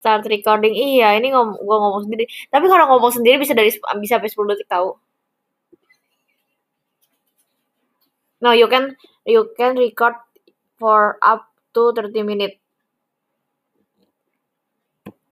Start recording. Iya, ini ngom gue ngomong sendiri. Tapi kalau ngomong sendiri bisa dari bisa sampai 10 detik tahu. No, you can you can record for up to 30 minutes.